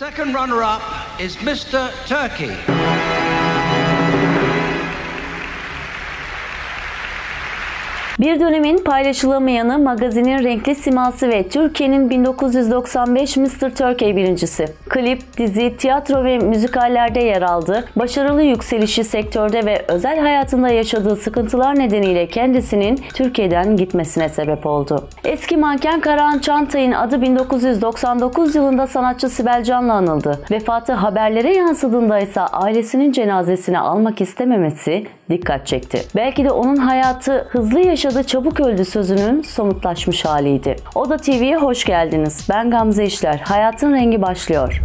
second runner up is Mr. Turkey. Bir dönemin paylaşılamayanı, magazinin renkli siması ve Türkiye'nin 1995 Mr. Turkey birincisi. Klip, dizi, tiyatro ve müzikallerde yer aldı. Başarılı yükselişi sektörde ve özel hayatında yaşadığı sıkıntılar nedeniyle kendisinin Türkiye'den gitmesine sebep oldu. Eski manken Karahan Çantay'ın adı 1999 yılında sanatçı Sibel Can'la anıldı. Vefatı haberlere yansıdığında ise ailesinin cenazesini almak istememesi dikkat çekti. Belki de onun hayatı hızlı yaşadı çabuk öldü sözünün somutlaşmış haliydi. Oda TV'ye hoş geldiniz. Ben Gamze İşler. Hayatın rengi başlıyor.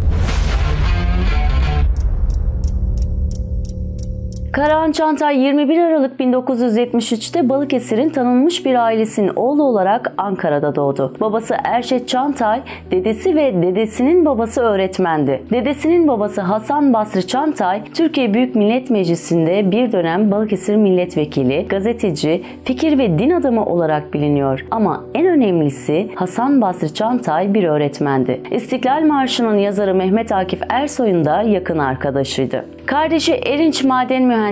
Karahan Çantay 21 Aralık 1973'te Balıkesir'in tanınmış bir ailesinin oğlu olarak Ankara'da doğdu. Babası Erşet Çantay, dedesi ve dedesinin babası öğretmendi. Dedesinin babası Hasan Basri Çantay, Türkiye Büyük Millet Meclisi'nde bir dönem Balıkesir milletvekili, gazeteci, fikir ve din adamı olarak biliniyor. Ama en önemlisi Hasan Basri Çantay bir öğretmendi. İstiklal Marşı'nın yazarı Mehmet Akif Ersoy'un da yakın arkadaşıydı. Kardeşi Erinç Maden Mühendisi,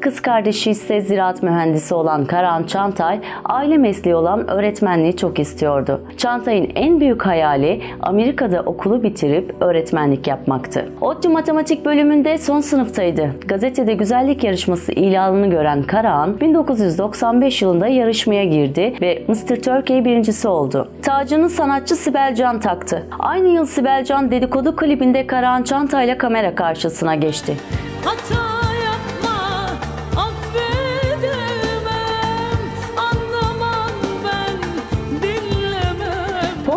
kız kardeşi ise ziraat mühendisi olan Karahan Çantay, aile mesleği olan öğretmenliği çok istiyordu. Çantay'ın en büyük hayali Amerika'da okulu bitirip öğretmenlik yapmaktı. ODTÜ Matematik bölümünde son sınıftaydı. Gazetede güzellik yarışması ilanını gören Karahan, 1995 yılında yarışmaya girdi ve Mr. Turkey birincisi oldu. Tacını sanatçı Sibel Can taktı. Aynı yıl Sibel Can dedikodu klibinde Karahan Çantay'la kamera karşısına geçti. Hata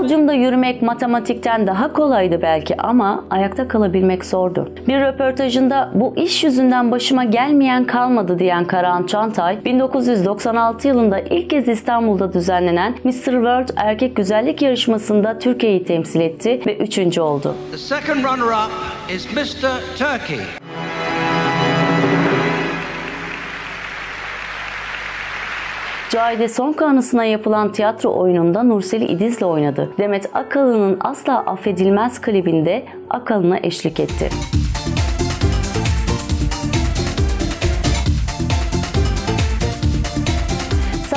Podyumda yürümek matematikten daha kolaydı belki ama ayakta kalabilmek zordu. Bir röportajında bu iş yüzünden başıma gelmeyen kalmadı diyen Karahan Çantay, 1996 yılında ilk kez İstanbul'da düzenlenen Mr. World erkek güzellik yarışmasında Türkiye'yi temsil etti ve üçüncü oldu. The second runner up is Mr. Turkey. Cahide Sonka anısına yapılan tiyatro oyununda Nurseli İdiz'le oynadı. Demet Akalın'ın asla affedilmez klibinde Akalın'a eşlik etti.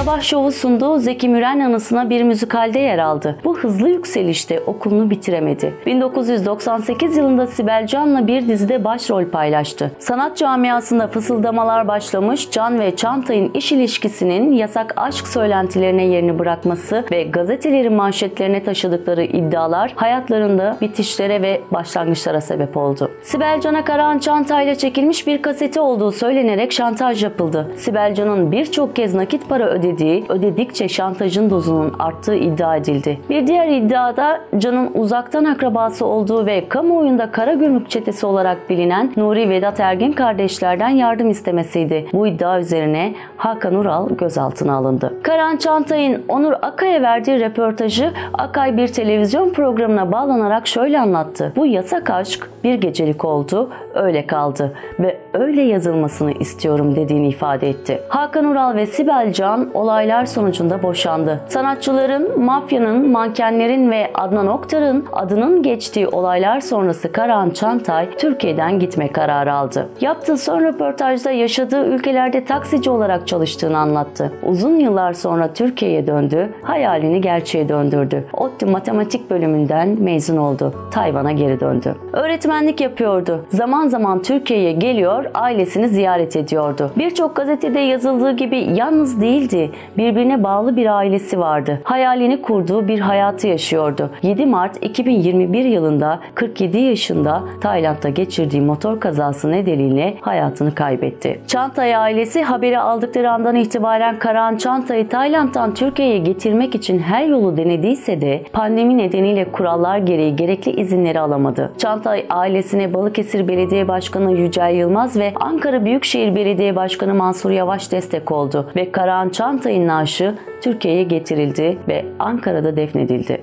Sabah şovu sunduğu Zeki Müren anısına bir müzikalde yer aldı. Bu hızlı yükselişte okulunu bitiremedi. 1998 yılında Sibel Can'la bir dizide başrol paylaştı. Sanat camiasında fısıldamalar başlamış, Can ve Çantay'ın iş ilişkisinin yasak aşk söylentilerine yerini bırakması ve gazetelerin manşetlerine taşıdıkları iddialar hayatlarında bitişlere ve başlangıçlara sebep oldu. Sibel Can'a Karahan Çantay'la çekilmiş bir kaseti olduğu söylenerek şantaj yapıldı. Sibel Can'ın birçok kez nakit para ödediği, ödedikçe şantajın dozunun arttığı iddia edildi. Bir diğer iddiada Can'ın uzaktan akrabası olduğu ve kamuoyunda kara gümrük çetesi olarak bilinen Nuri Vedat Ergin kardeşlerden yardım istemesiydi. Bu iddia üzerine Hakan Ural gözaltına alındı. Karan Çantay'ın Onur Akay'a verdiği röportajı Akay bir televizyon programına bağlanarak şöyle anlattı. Bu yasak aşk bir gecelik oldu, öyle kaldı ve öyle yazılmasını istiyorum dediğini ifade etti. Hakan Ural ve Sibel Can olaylar sonucunda boşandı. Sanatçıların, mafyanın, mankenlerin ve Adnan Oktar'ın adının geçtiği olaylar sonrası Karahan Çantay Türkiye'den gitme kararı aldı. Yaptığı son röportajda yaşadığı ülkelerde taksici olarak çalıştığını anlattı. Uzun yıllar sonra Türkiye'ye döndü, hayalini gerçeğe döndürdü. ODTÜ Matematik bölümünden mezun oldu. Tayvan'a geri döndü. Öğretmenlik yapıyordu. Zaman zaman Türkiye'ye geliyor, ailesini ziyaret ediyordu. Birçok gazetede yazıldığı gibi yalnız değildi. Birbirine bağlı bir ailesi vardı. Hayalini kurduğu bir hayatı yaşıyordu. 7 Mart 2021 yılında 47 yaşında Tayland'da geçirdiği motor kazası nedeniyle hayatını kaybetti. Çantay ailesi haberi aldıkları andan itibaren Karahan Çantay'ı Tayland'dan Türkiye'ye getirmek için her yolu denediyse de pandemi nedeniyle kurallar gereği gerekli izinleri alamadı. Çantay ailesine Balıkesir Belediye Başkanı Yücel Yılmaz ve Ankara Büyükşehir Belediye Başkanı Mansur Yavaş destek oldu ve Karahan Çantay'ın naaşı Türkiye'ye getirildi ve Ankara'da defnedildi.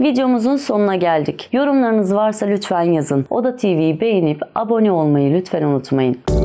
Videomuzun sonuna geldik. Yorumlarınız varsa lütfen yazın. Oda TV'yi beğenip abone olmayı lütfen unutmayın.